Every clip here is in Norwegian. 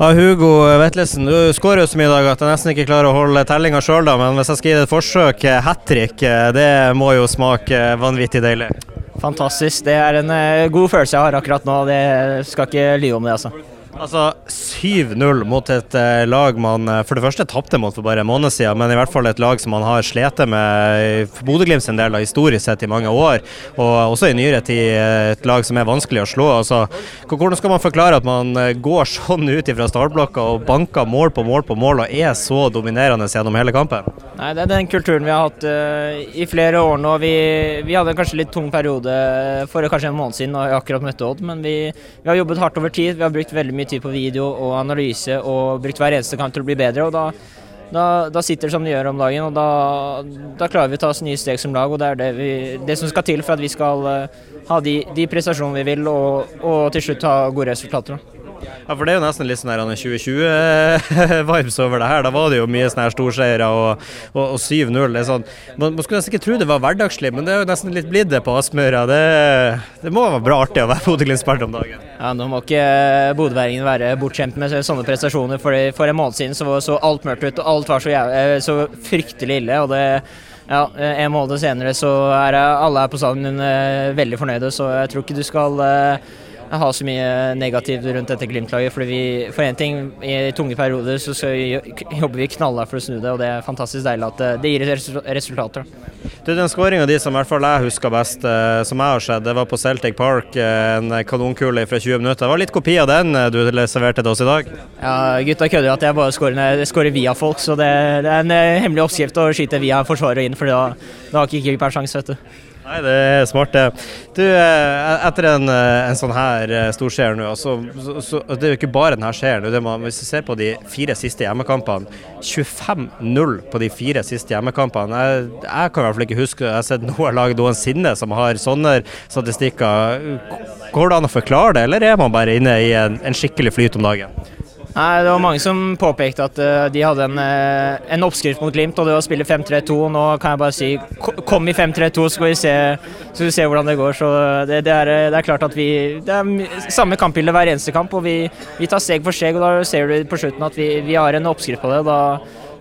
Ja, Hugo Vetlesen, du skårer jo så mye i dag at jeg nesten ikke klarer å holde tellinga sjøl, men hvis jeg skal gi det et forsøk, eh, hat trick, eh, det må jo smake vanvittig deilig. Fantastisk. Det er en god følelse jeg har akkurat nå. Det skal ikke lyve om det, altså. Altså 7-0 mot et uh, lag man uh, for det første tapte mot for bare en måned siden, men i hvert fall et lag som man har slitt med Bodø-Glimts sin del historisk sett i mange år. Og også i nyere tid uh, et lag som er vanskelig å slå. Altså, hvordan skal man forklare at man går sånn ut fra startblokka og banker mål på mål på mål og er så dominerende gjennom hele kampen? Nei, Det er den kulturen vi har hatt i flere år nå. Vi, vi hadde kanskje litt tung periode for kanskje en måned siden og akkurat møtte Odd, men vi, vi har jobbet hardt over tid. Vi har brukt veldig mye tid på video og analyse og brukt hver eneste kamp til å bli bedre. og da, da, da sitter det som det gjør om dagen, og da, da, klarer vi å ta oss nye steg som lag. og Det er det, vi, det som skal til for at vi skal uh, ha de, de prestasjonene vi vil, og, og til slutt ha gode resultater. Ja, for det er jo nesten litt sånn 2020-vibes over det her. Da var det jo mye sånne her storseiere og, og, og 7-0. Sånn, man, man, skulle nesten ikke tro det var hverdagslig, men det er jo nesten litt blitt det på Aspmyra. Det, det, må være bra artig å være Bodø-Glimt-spiller om dagen. Ja, Nå må ikke bodøværingene være bortskjemt med sånne prestasjoner. For, for en måned siden så, så alt mørkt ut, og alt var så, jævlig, så fryktelig ille. og det ja, En måned senere så er alle her på stadion eh, veldig fornøyde, så jeg tror ikke du skal uh, ha så mye negativt rundt dette Glimt-laget. fordi vi, For én ting, i tunge perioder så jobber vi knallhardt for å snu det, og det er fantastisk deilig at det, det gir resultater. Du, Den skåringa di som i hvert fall jeg husker best, eh, som jeg har sett, det var på Celtic Park. Eh, en kanonkule fra 20 minutter. Det var litt kopi av den eh, du serverte til oss i dag? Ja, gutta kødder at jeg bare skårer, skårer via folk, så det, det, er en hemmelig oppskrift å skyte via forsvaret inn, for da, da har ikke keeper sjanse, vet du. Nei, det er smart, det. Du, eh, etter en, eh, en sånn her eh, storseier nå, så, så, så, Det er jo ikke bare denne seieren. Hvis du ser på de fire siste hjemmekampene 25-0 på de fire siste hjemmekampene. Jeg, jeg, kan i hvert fall ikke huske Jeg har sett noe lag noensinne som har sånne statistikker. Går det an å forklare det, eller er man bare inne i en, en skikkelig flyt om dagen? Nei, Det var mange som påpekte at uh, de hadde en, uh, en, oppskrift mot Glimt, og det var å spille 5-3-2. Nå kan jeg bare si kom i 5-3-2, så skal vi se, hvordan det går. Så det, det, er, det er, klart at vi Det er samme kampbilde hver eneste kamp, og vi, vi, tar steg for steg. og Da ser du på slutten at vi, vi har en oppskrift på det. Da,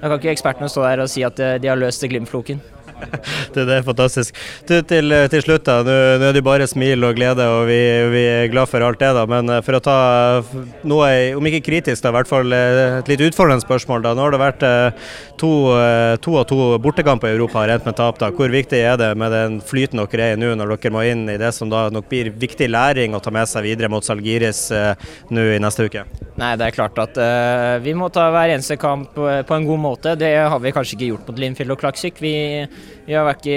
da kan ikke ekspertene stå der og si at de har løst Glimt-floken. det, det, er fantastisk. Du, til, til, slutt, da. Nå, er det bare smil og glede, og vi, vi, er glad for alt det. da. Men eh, for å ta noe, om ikke kritisk, da, i hvert fall eh, et litt utfordrende spørsmål. da. Nå har det vært eh, to, to av to bortekamper i Europa har endt med tap. da. Hvor viktig er det med den flyten dere er i nå, når dere må inn i det som da nok blir viktig læring å ta med seg videre mot Salgiris nå i neste uke? Nei, det er klart at uh, vi må ta hver eneste kamp på en god måte. Det har vi kanskje ikke gjort mot Linfield og Klaksvik. Vi vi har vært,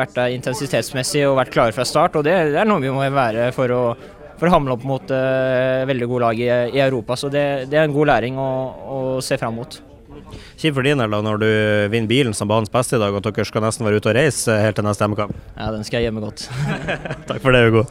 vært, der intensitetsmessig og vært klare fra start, og det, det er noe vi må være for å, for å hamle opp mot uh, veldig gode lag i, i, Europa. Så det, det, er en god læring å, å se fram mot. Kjipt for din del når du vinner bilen som banens beste i dag, at dere skal nesten være ute og reise helt til neste hjemmekamp. Ja, den skal jeg gjemme godt. Takk for det, Hugo.